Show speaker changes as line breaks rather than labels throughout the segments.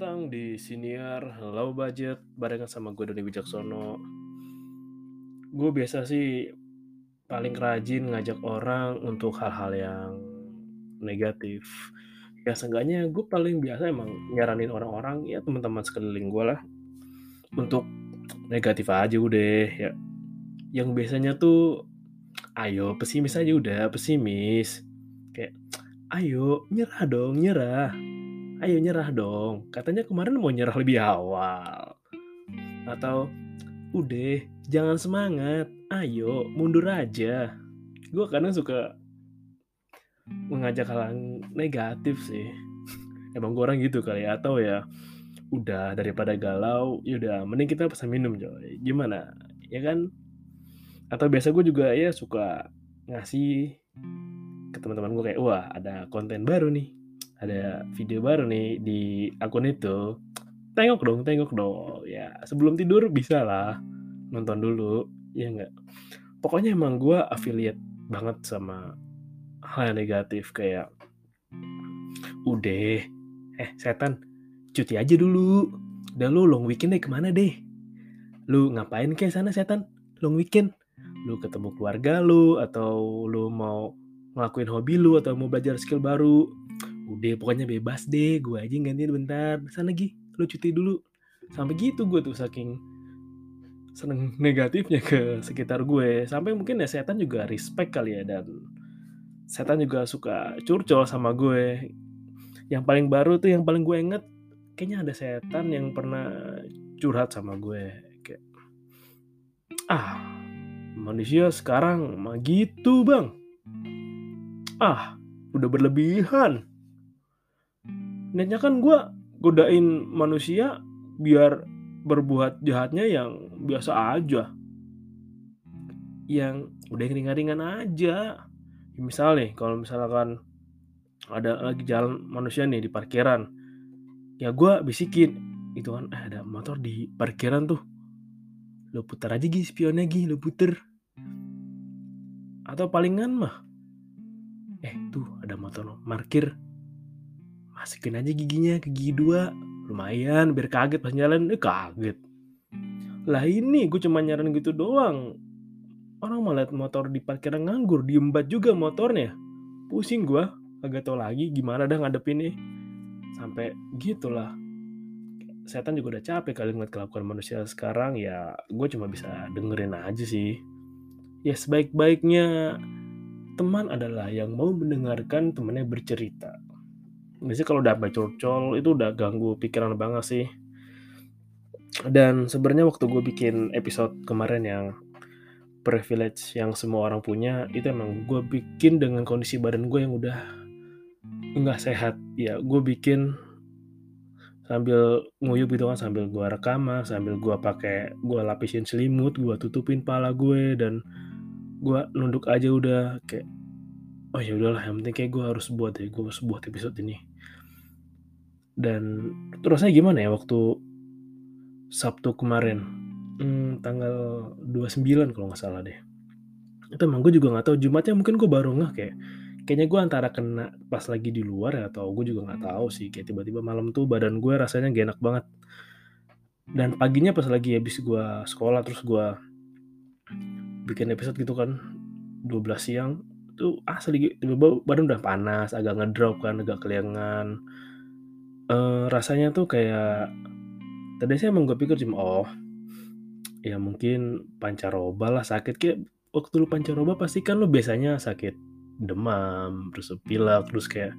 Datang di Siniar Low Budget barengan sama gue Doni Wijaksono. Gue biasa sih paling rajin ngajak orang untuk hal-hal yang negatif. Ya seenggaknya gue paling biasa emang nyaranin orang-orang ya teman-teman sekeliling gue lah untuk negatif aja udah ya. Yang biasanya tuh ayo pesimis aja udah pesimis kayak ayo nyerah dong nyerah ayo nyerah dong katanya kemarin mau nyerah lebih awal. Atau udah jangan semangat ayo mundur aja. Gue kadang suka mengajak hal negatif sih. Emang gue orang gitu kali ya atau ya udah daripada galau ya udah mending kita pesan minum coy. Gimana? Ya kan? Atau biasa gue juga ya suka ngasih ke teman-teman gue kayak wah ada konten baru nih ada video baru nih di akun itu. Tengok dong tengok dong. Ya sebelum tidur bisa lah nonton dulu ya enggak pokoknya emang gue affiliate banget sama hal yang negatif kayak udah eh setan cuti aja dulu. Udah lu long weekend deh ke mana deh? Lu ngapain kayak sana setan? Long weekend? Lu ketemu keluarga lu atau lu mau ngelakuin hobi lu atau mau belajar skill baru udah pokoknya bebas deh gue aja gantiin bentar. Sana lagi lu cuti dulu. Sampai gitu gue tuh saking seneng negatifnya ke sekitar gue. Sampai mungkin ya setan juga respect kali ya dan setan juga suka curcol sama gue. Yang paling baru tuh yang paling gue inget kayaknya ada setan yang pernah curhat sama gue. Kayak ah manusia sekarang mah gitu bang. Ah udah berlebihan niatnya kan gue godain manusia biar berbuat jahatnya yang biasa aja. Yang udah ringan-ringan aja. Misalnya kalau misalkan ada lagi jalan manusia nih di parkiran ya gue bisikin. Itu kan eh, ada motor di parkiran tuh. Lo putar aja gih spionnya gih lo puter. Atau palingan mah eh tuh ada motor parkir masukin aja giginya ke gigi dua. Lumayan biar kaget pas jalan. Eh kaget. Lah ini gue cuma nyaran gitu doang. Orang malah liat motor di parkiran nganggur diembat juga motornya. Pusing gue agak tau lagi gimana dah ngadepin nih sampai gitulah. Setan juga udah capek kali ngeliat kelakuan manusia sekarang. Ya gue cuma bisa dengerin aja sih. Ya sebaik-baiknya teman adalah yang mau mendengarkan temannya bercerita biasanya kalau udah curcol itu udah ganggu pikiran banget sih. Dan sebenarnya waktu gue bikin episode kemarin yang privilege yang semua orang punya itu emang gue bikin dengan kondisi badan gue yang udah nggak sehat. Ya gue bikin sambil nguyup gitu kan sambil gue rekaman sambil gue pakai gue lapisin selimut gue tutupin pala gue dan gue nunduk aja udah kayak oh ya udahlah yang penting kayak gue harus buat ya gue harus buat episode ini dan terusnya gimana ya waktu Sabtu kemarin? Hmm, tanggal 29 kalau nggak salah deh. Itu emang gue juga nggak tahu. Jumatnya mungkin gue baru nggak kayak kayaknya gue antara kena pas lagi di luar ya atau gue juga nggak tahu sih. Kayak tiba-tiba malam tuh badan gue rasanya gak enak banget. Dan paginya pas lagi habis gue sekolah terus gue bikin episode gitu kan 12 siang tuh asli tiba-tiba badan udah panas, agak ngedrop kan, agak keliangan. Uh, rasanya tuh kayak tadi saya emang gue pikir cuma oh ya mungkin pancaroba lah sakit. Kayak waktu lu pancaroba pasti kan lu biasanya sakit demam terus pilek terus kayak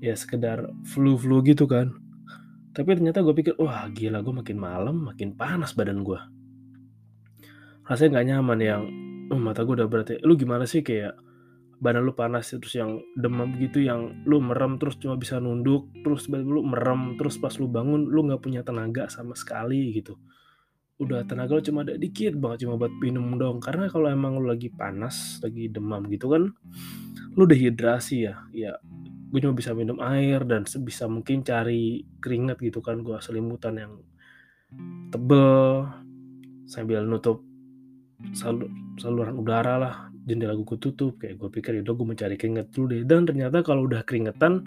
ya sekedar flu-flu gitu kan. Tapi ternyata gue pikir wah gila gue makin malam makin panas badan gue rasanya nggak nyaman yang oh, mata gue udah berarti. Lu gimana sih kayak badan lu panas terus yang demam gitu yang lu merem terus cuma bisa nunduk terus lu merem terus pas lu bangun lu nggak punya tenaga sama sekali gitu. Udah tenaga lu cuma ada dikit banget cuma buat minum dong karena kalau emang lu lagi panas lagi demam gitu kan lu dehidrasi ya. Ya gue cuma bisa minum air dan sebisa mungkin cari keringat gitu kan gue selimutan yang tebel sambil nutup salur, saluran udara lah jendela gue tutup kayak gue pikir itu gue mencari keringat dulu deh. Dan ternyata kalau udah keringetan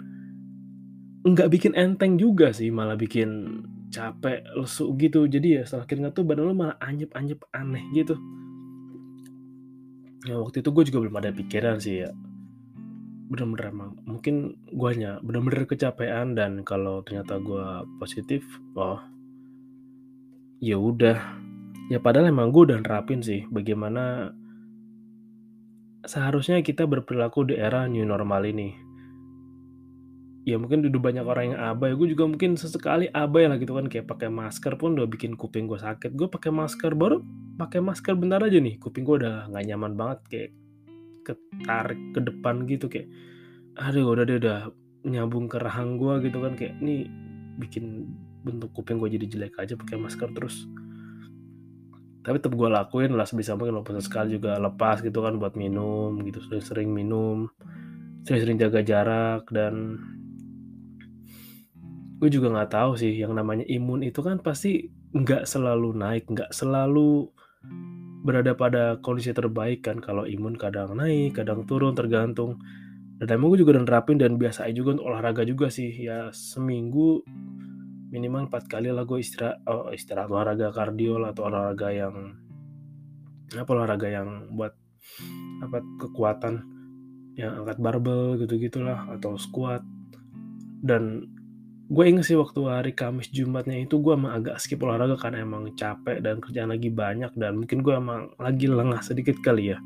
nggak bikin enteng juga sih malah bikin capek lesu gitu. Jadi ya setelah keringat tuh badan lo malah anyep anyep aneh gitu. Ya waktu itu gue juga belum ada pikiran sih ya. Bener-bener emang mungkin guanya bener-bener kecapean dan kalau ternyata gua positif oh ya udah. Ya padahal emang gue udah nerapin sih bagaimana seharusnya kita berperilaku di era new normal ini. Ya mungkin duduk banyak orang yang abai. Gue juga mungkin sesekali abai lah gitu kan. Kayak pakai masker pun udah bikin kuping gue sakit. Gue pakai masker baru pakai masker bentar aja nih. Kuping gue udah nggak nyaman banget kayak ketarik ke depan gitu kayak aduh udah deh udah nyambung ke rahang gue gitu kan. Kayak ini bikin bentuk kuping gue jadi jelek aja pakai masker terus tapi tetap gue lakuin lah sebisa mungkin walaupun sekali juga lepas gitu kan buat minum gitu sering-sering minum sering-sering jaga jarak dan gue juga nggak tahu sih yang namanya imun itu kan pasti nggak selalu naik nggak selalu berada pada kondisi terbaik kan. Kalau imun kadang naik kadang turun tergantung. Dan emang gue juga udah nerapin dan biasa juga untuk olahraga juga sih. Ya seminggu minimal empat kali lah gue istirahat oh, istirahat olahraga kardio lah atau olahraga yang apa olahraga yang buat apa kekuatan yang angkat barbel gitu gitulah atau squat. Dan gue inget sih waktu hari Kamis Jumatnya itu gue emang agak skip olahraga karena emang capek dan kerjaan lagi banyak dan mungkin gue emang lagi lengah sedikit kali ya.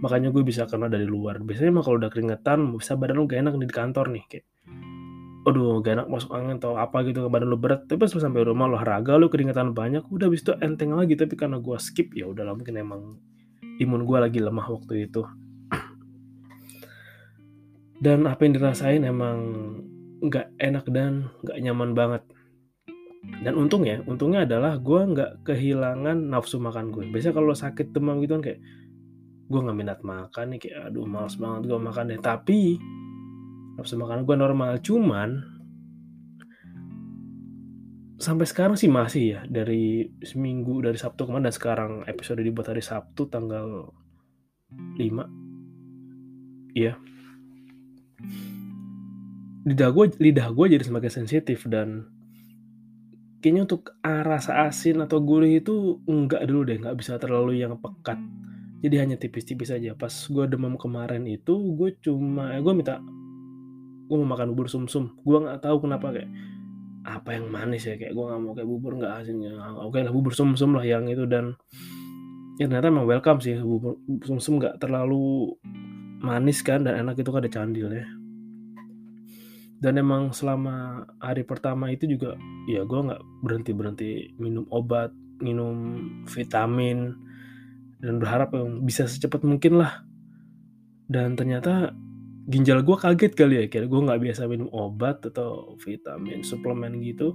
Makanya gue bisa kena dari luar. Biasanya emang kalau udah keringetan bisa badan lu gak enak di kantor nih kayak aduh gak enak masuk angin atau apa gitu badan lu berat. Tapi pas sampai rumah olahraga lu keringetan banyak udah bis itu enteng lagi. Tapi karena gue skip ya udahlah mungkin emang imun gue lagi lemah waktu itu. Dan apa yang dirasain emang nggak enak dan nggak nyaman banget. Dan untungnya untungnya adalah gue nggak kehilangan nafsu makan gue biasanya kalau sakit demam gitu kan kayak gue nggak minat makan nih kayak aduh males banget gue makan deh. Tapi nafsu makan gue normal. Cuman sampai sekarang sih masih ya. Dari seminggu dari Sabtu kemarin dan sekarang episode dibuat hari Sabtu tanggal 5 iya. Lidah gue lidah gue jadi semakin sensitif dan kayaknya untuk rasa asin atau gurih itu enggak dulu deh. Nggak bisa terlalu yang pekat. Jadi hanya tipis-tipis aja. Pas gue demam kemarin itu gue cuma eh, gue minta gue mau makan bubur sumsum. -sum. gue nggak tahu kenapa kayak apa yang manis ya? Kayak gue nggak mau kayak bubur nggak asinnya oke lah bubur sumsum -sum lah yang itu. Dan ya ternyata emang welcome sih bubur sumsum nggak terlalu manis kan dan enak itu kan ada candil ya. Dan emang selama hari pertama itu juga ya gue nggak berhenti berhenti minum obat minum vitamin dan berharap yang bisa secepat mungkin lah. Dan ternyata ginjal gue kaget kali ya kira gue nggak biasa minum obat atau vitamin suplemen gitu.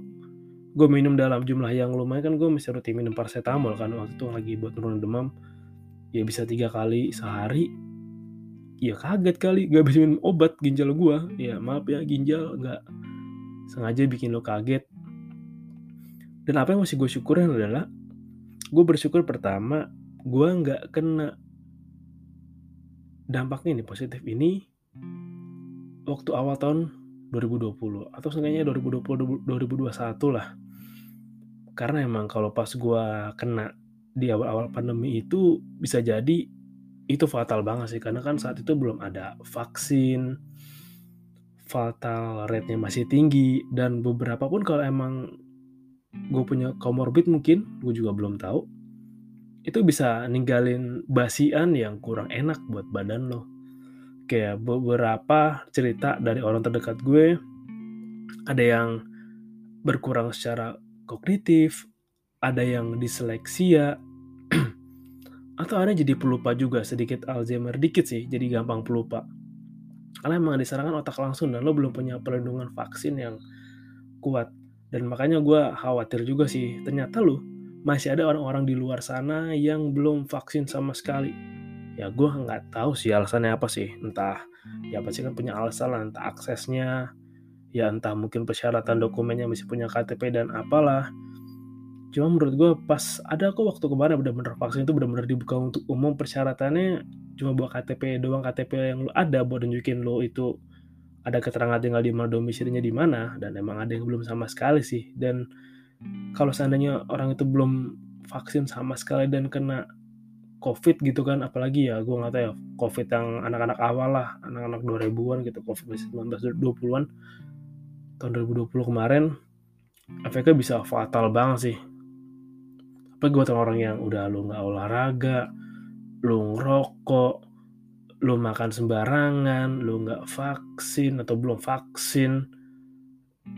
Gue minum dalam jumlah yang lumayan kan gue mesti rutin minum paracetamol kan waktu itu lagi buat turun demam. Ya bisa tiga kali sehari. Ya kaget kali gak bisa minum obat ginjal gue ya maaf ya ginjal nggak sengaja bikin lo kaget. Dan apa yang masih gue syukurin adalah gue bersyukur pertama gue nggak kena dampaknya ini positif ini waktu awal tahun 2020 atau seenggaknya 2020 2021 lah. Karena emang kalau pas gue kena di awal-awal pandemi itu bisa jadi itu fatal banget sih. Karena kan saat itu belum ada vaksin fatal rate-nya masih tinggi dan beberapa pun kalau emang gue punya comorbid mungkin gue juga belum tahu itu bisa ninggalin basian yang kurang enak buat badan lo kayak beberapa cerita dari orang terdekat gue. Ada yang berkurang secara kognitif ada yang diseleksia atau ada jadi pelupa juga sedikit Alzheimer dikit sih jadi gampang pelupa. Karena emang diserangkan otak langsung dan lo belum punya perlindungan vaksin yang kuat. Dan makanya gue khawatir juga sih ternyata lo masih ada orang-orang di luar sana yang belum vaksin sama sekali ya gue nggak tahu sih alasannya apa sih. Entah ya pasti kan punya alasan lah entah aksesnya ya entah mungkin persyaratan dokumennya masih punya KTP dan apalah. Cuma menurut gue pas ada kok waktu kemarin benar-benar vaksin itu benar-benar dibuka untuk umum persyaratannya cuma buat KTP doang KTP yang lo ada buat nunjukin lo itu ada keterangan tinggal di mana domisilinya di mana dan emang ada yang belum sama sekali sih. Dan kalau seandainya orang itu belum vaksin sama sekali dan kena covid gitu kan apalagi ya gue nggak tahu ya covid yang anak-anak awal lah anak-anak 2000-an gitu covid 19 20-an tahun 2020 kemarin efeknya bisa fatal banget sih. Tapi gue orang yang udah lu nggak olahraga lu ngerokok lu makan sembarangan lu nggak vaksin atau belum vaksin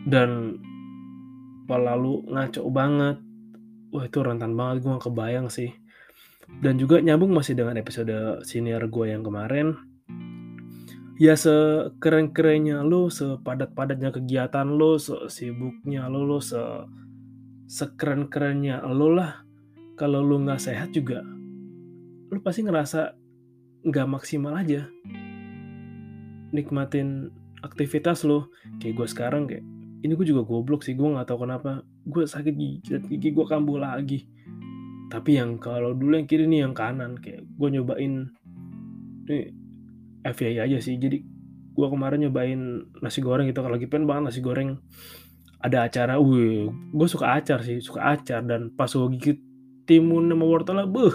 dan pola lu ngaco banget. Wah itu rentan banget gue gak kebayang sih dan juga nyambung masih dengan episode senior gue yang kemarin. Ya sekeren-kerennya lo, sepadat-padatnya kegiatan lo, sibuknya lo, lo se sekeren-kerennya lo lah. Kalau lu nggak sehat juga lu pasti ngerasa nggak maksimal aja. Nikmatin aktivitas lo kayak gue sekarang kayak ini gue juga goblok sih gue nggak tahu kenapa. Gue sakit gigi gigi gue kambuh lagi tapi yang kalau dulu yang kiri nih yang kanan kayak gue nyobain ini FYI aja sih. Jadi gue kemarin nyobain nasi goreng gitu. Kalau lagi pengen banget nasi goreng ada acara, wih, gue suka acar sih, suka acar. Dan pas gue gigit timun sama wortel lah buh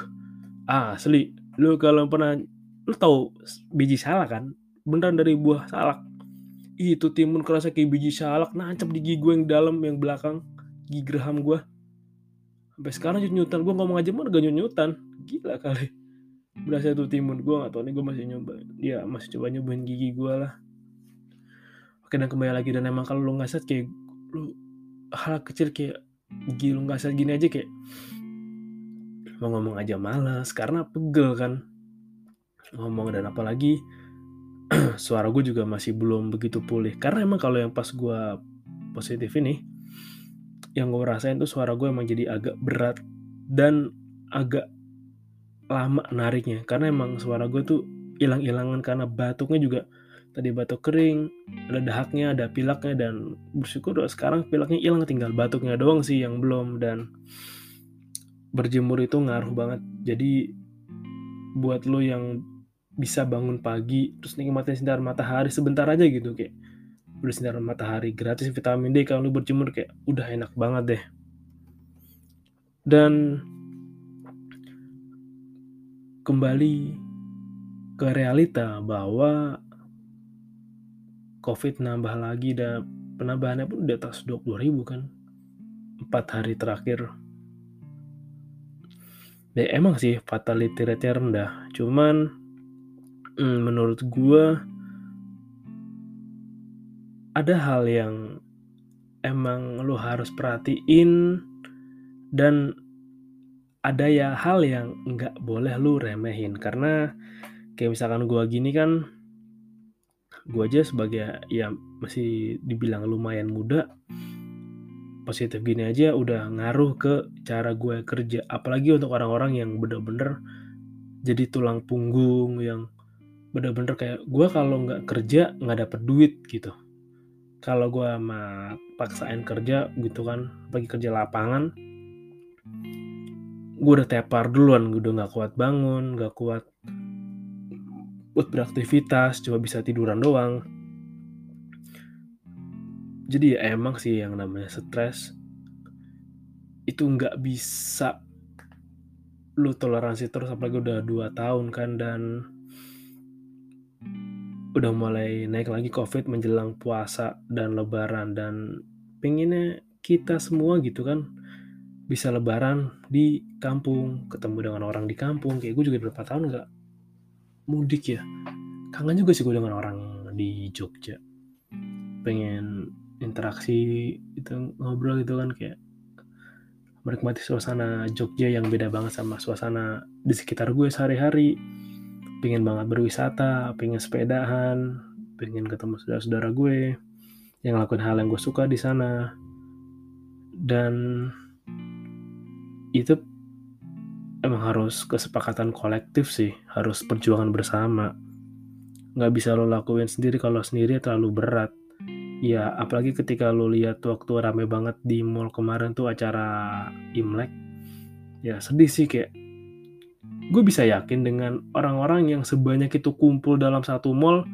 asli. Lu kalau pernah lu tahu biji salak kan? Beneran dari buah salak. Itu timun kerasa kayak biji salak nancap di gigi gue yang dalam yang belakang gigi geraham gue sampai sekarang nyutan gue ngomong aja mana gak nyutan gila kali. Berasa tuh timun. Gue gak tau nih gue masih nyoba. Dia masih coba nyobain gigi gue lah. Oke dan kembali lagi. Dan emang kalau lu nggak set kayak lu hal kecil kayak gigi lu nggak set gini aja kayak mau ngomong aja males. Karena pegel kan. Ngomong dan apalagi suara gue juga masih belum begitu pulih. Karena emang kalau yang pas gue positif ini yang gue rasain tuh suara gue emang jadi agak berat dan agak lama nariknya karena emang suara gue tuh hilang-hilangan karena batuknya juga tadi batuk kering ada dahaknya ada pilaknya dan bersyukur sekarang pilaknya hilang tinggal batuknya doang sih yang belum dan berjemur itu ngaruh banget. Jadi buat lo yang bisa bangun pagi terus nikmatin sinar matahari sebentar aja gitu kayak udah sinar matahari gratis vitamin D kalau lu berjemur kayak udah enak banget deh. Dan kembali ke realita bahwa COVID nambah lagi dan penambahannya pun di atas 20 ribu kan. Empat hari terakhir ya emang sih fatality rate-nya rendah cuman hmm, menurut gue ada hal yang emang lo harus perhatiin dan ada ya hal yang nggak boleh lu remehin. Karena kayak misalkan gue gini kan gue aja sebagai ya masih dibilang lumayan muda positif gini aja udah ngaruh ke cara gue kerja. Apalagi untuk orang-orang yang bener-bener jadi tulang punggung yang bener-bener kayak gue kalau nggak kerja nggak dapet duit gitu kalau gue mah paksain kerja gitu kan bagi kerja lapangan gue udah tepar duluan gue udah nggak kuat bangun nggak kuat buat beraktivitas cuma bisa tiduran doang. Jadi ya emang sih yang namanya stres itu nggak bisa lu toleransi terus apalagi udah dua tahun kan dan udah mulai naik lagi covid menjelang puasa dan lebaran. Dan pengennya kita semua gitu kan bisa lebaran di kampung ketemu dengan orang di kampung. Kayak gue juga berapa tahun nggak mudik ya. Kangen juga sih gue dengan orang di Jogja. Pengen interaksi itu ngobrol gitu kan kayak menikmati suasana Jogja yang beda banget sama suasana di sekitar gue sehari-hari. Pengen banget berwisata, pengen sepedahan, pengen ketemu saudara-saudara gue yang ngelakuin hal yang gue suka di sana. Dan itu emang harus kesepakatan kolektif sih, harus perjuangan bersama. Nggak bisa lo lakuin sendiri kalau sendiri terlalu berat ya apalagi ketika lo lihat waktu rame banget di mall kemarin tuh acara Imlek ya sedih sih kayak gue bisa yakin dengan orang-orang yang sebanyak itu kumpul dalam satu mall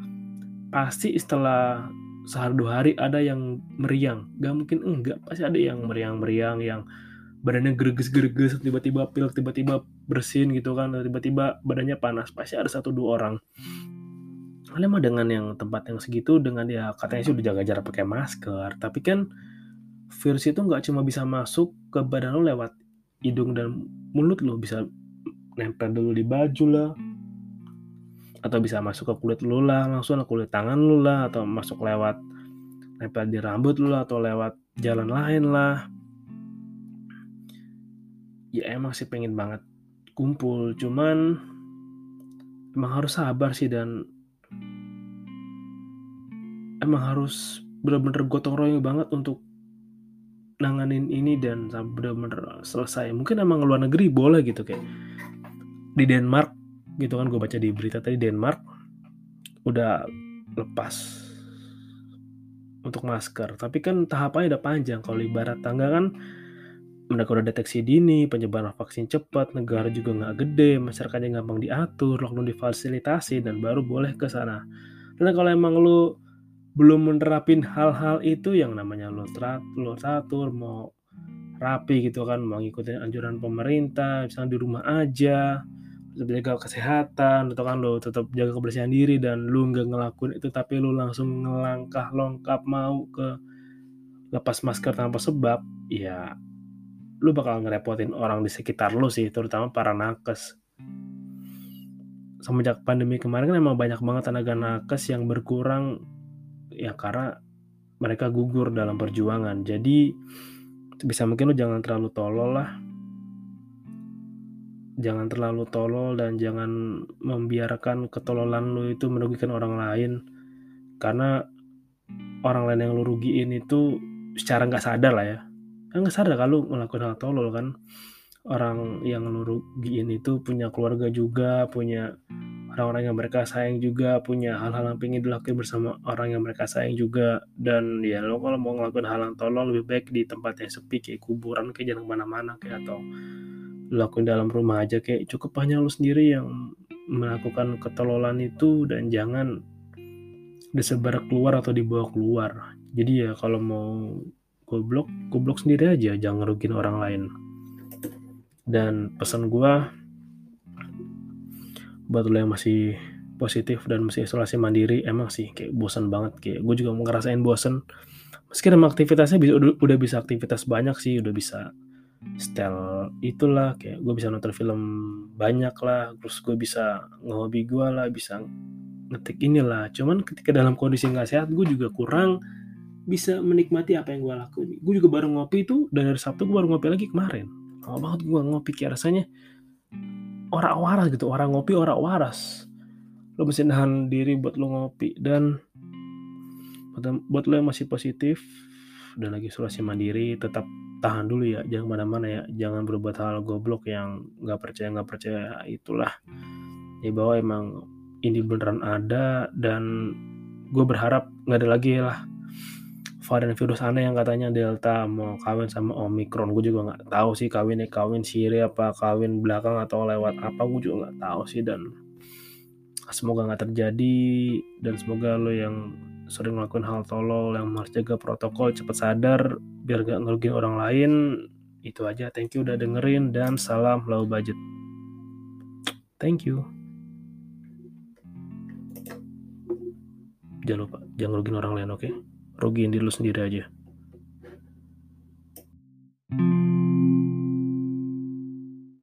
pasti setelah sehari dua hari ada yang meriang. Gak mungkin enggak pasti ada yang meriang-meriang yang badannya greges-greges tiba-tiba pilek tiba-tiba bersin gitu kan tiba-tiba badannya panas pasti ada satu dua orang. Kalian mah dengan yang tempat yang segitu dengan ya katanya sih udah jaga jarak pakai masker tapi kan virus itu nggak cuma bisa masuk ke badan lo lewat hidung dan mulut lo bisa nempel dulu di baju lah atau bisa masuk ke kulit lo lah langsung ke kulit tangan lo lah atau masuk lewat nempel di rambut lo lah atau lewat jalan lain lah ya emang sih pengen banget kumpul cuman emang harus sabar sih dan emang harus bener-bener gotong royong banget untuk nanganin ini dan bener-bener selesai. Mungkin emang luar negeri boleh gitu kayak di Denmark gitu kan gue baca di berita tadi Denmark udah lepas untuk masker. Tapi kan tahapannya udah panjang. Kalau ibarat tangga kan mereka udah deteksi dini, penyebaran vaksin cepat, negara juga nggak gede, masyarakatnya gampang diatur, lockdown difasilitasi, dan baru boleh ke sana. Dan kalau emang lu belum menerapin hal-hal itu yang namanya lo teratur, mau rapi gitu kan, mau ngikutin anjuran pemerintah, misalnya di rumah aja, tetap jaga kesehatan, atau kan. Lo tetap jaga kebersihan diri dan lu nggak ngelakuin itu tapi lu langsung ngelangkah longkap mau ke lepas masker tanpa sebab, ya lu bakal ngerepotin orang di sekitar lu sih, terutama para nakes. Semenjak pandemi kemarin kan emang banyak banget tenaga nakes yang berkurang ya karena mereka gugur dalam perjuangan. Jadi bisa mungkin lo jangan terlalu tolol lah jangan terlalu tolol dan jangan membiarkan ketololan lo itu merugikan orang lain. Karena orang lain yang lo rugiin itu secara nggak sadar lah ya. Kan nggak sadar kalau ngelakuin hal tolol kan. Orang yang lo rugiin itu punya keluarga juga punya orang-orang yang mereka sayang juga punya hal-hal yang pengen dilakukan bersama orang yang mereka sayang juga. Dan ya lo kalau mau ngelakuin hal yang tolong lebih baik di tempat yang sepi kayak kuburan kayak jangan ke mana-mana kayak atau lakuin dalam rumah aja kayak cukup hanya lo sendiri yang melakukan ketololan itu dan jangan disebar keluar atau dibawa keluar. Jadi ya kalau mau goblok goblok sendiri aja jangan rugiin orang lain. Dan pesan gue buat lo yang masih positif dan masih isolasi mandiri emang sih kayak bosan banget. Kayak gue juga ngerasain bosan meski aktivitasnya bisa udah, udah bisa aktivitas banyak sih udah bisa style itulah kayak gue bisa nonton film banyak lah terus gue bisa ngehobi gue lah bisa ngetik inilah. Cuman ketika dalam kondisi nggak sehat gue juga kurang bisa menikmati apa yang gue lakuin. Gue juga baru ngopi itu dan dari Sabtu gue baru ngopi lagi kemarin. Lama banget gue ngopi kayak rasanya orang waras gitu orang ngopi orang waras lo mesti nahan diri buat lo ngopi dan buat lo yang masih positif dan lagi isolasi mandiri tetap tahan dulu ya jangan mana-mana ya. Jangan berbuat hal goblok yang nggak percaya nggak percaya itulah. Ya bahwa emang ini beneran ada dan gue berharap nggak ada lagi lah. Varian virus aneh yang katanya Delta mau kawin sama Omicron gue juga nggak tahu sih kawinnya kawin siri apa kawin belakang atau lewat apa gue juga nggak tahu sih. Dan semoga nggak terjadi dan semoga lo yang sering melakukan hal tolol yang harus jaga protokol cepat sadar biar gak ngerugiin orang lain. Itu aja. Thank you udah dengerin dan salam low budget. Thank you. Jangan lupa jangan rugiin orang lain oke? Okay? rugiin diri lu sendiri aja. thank you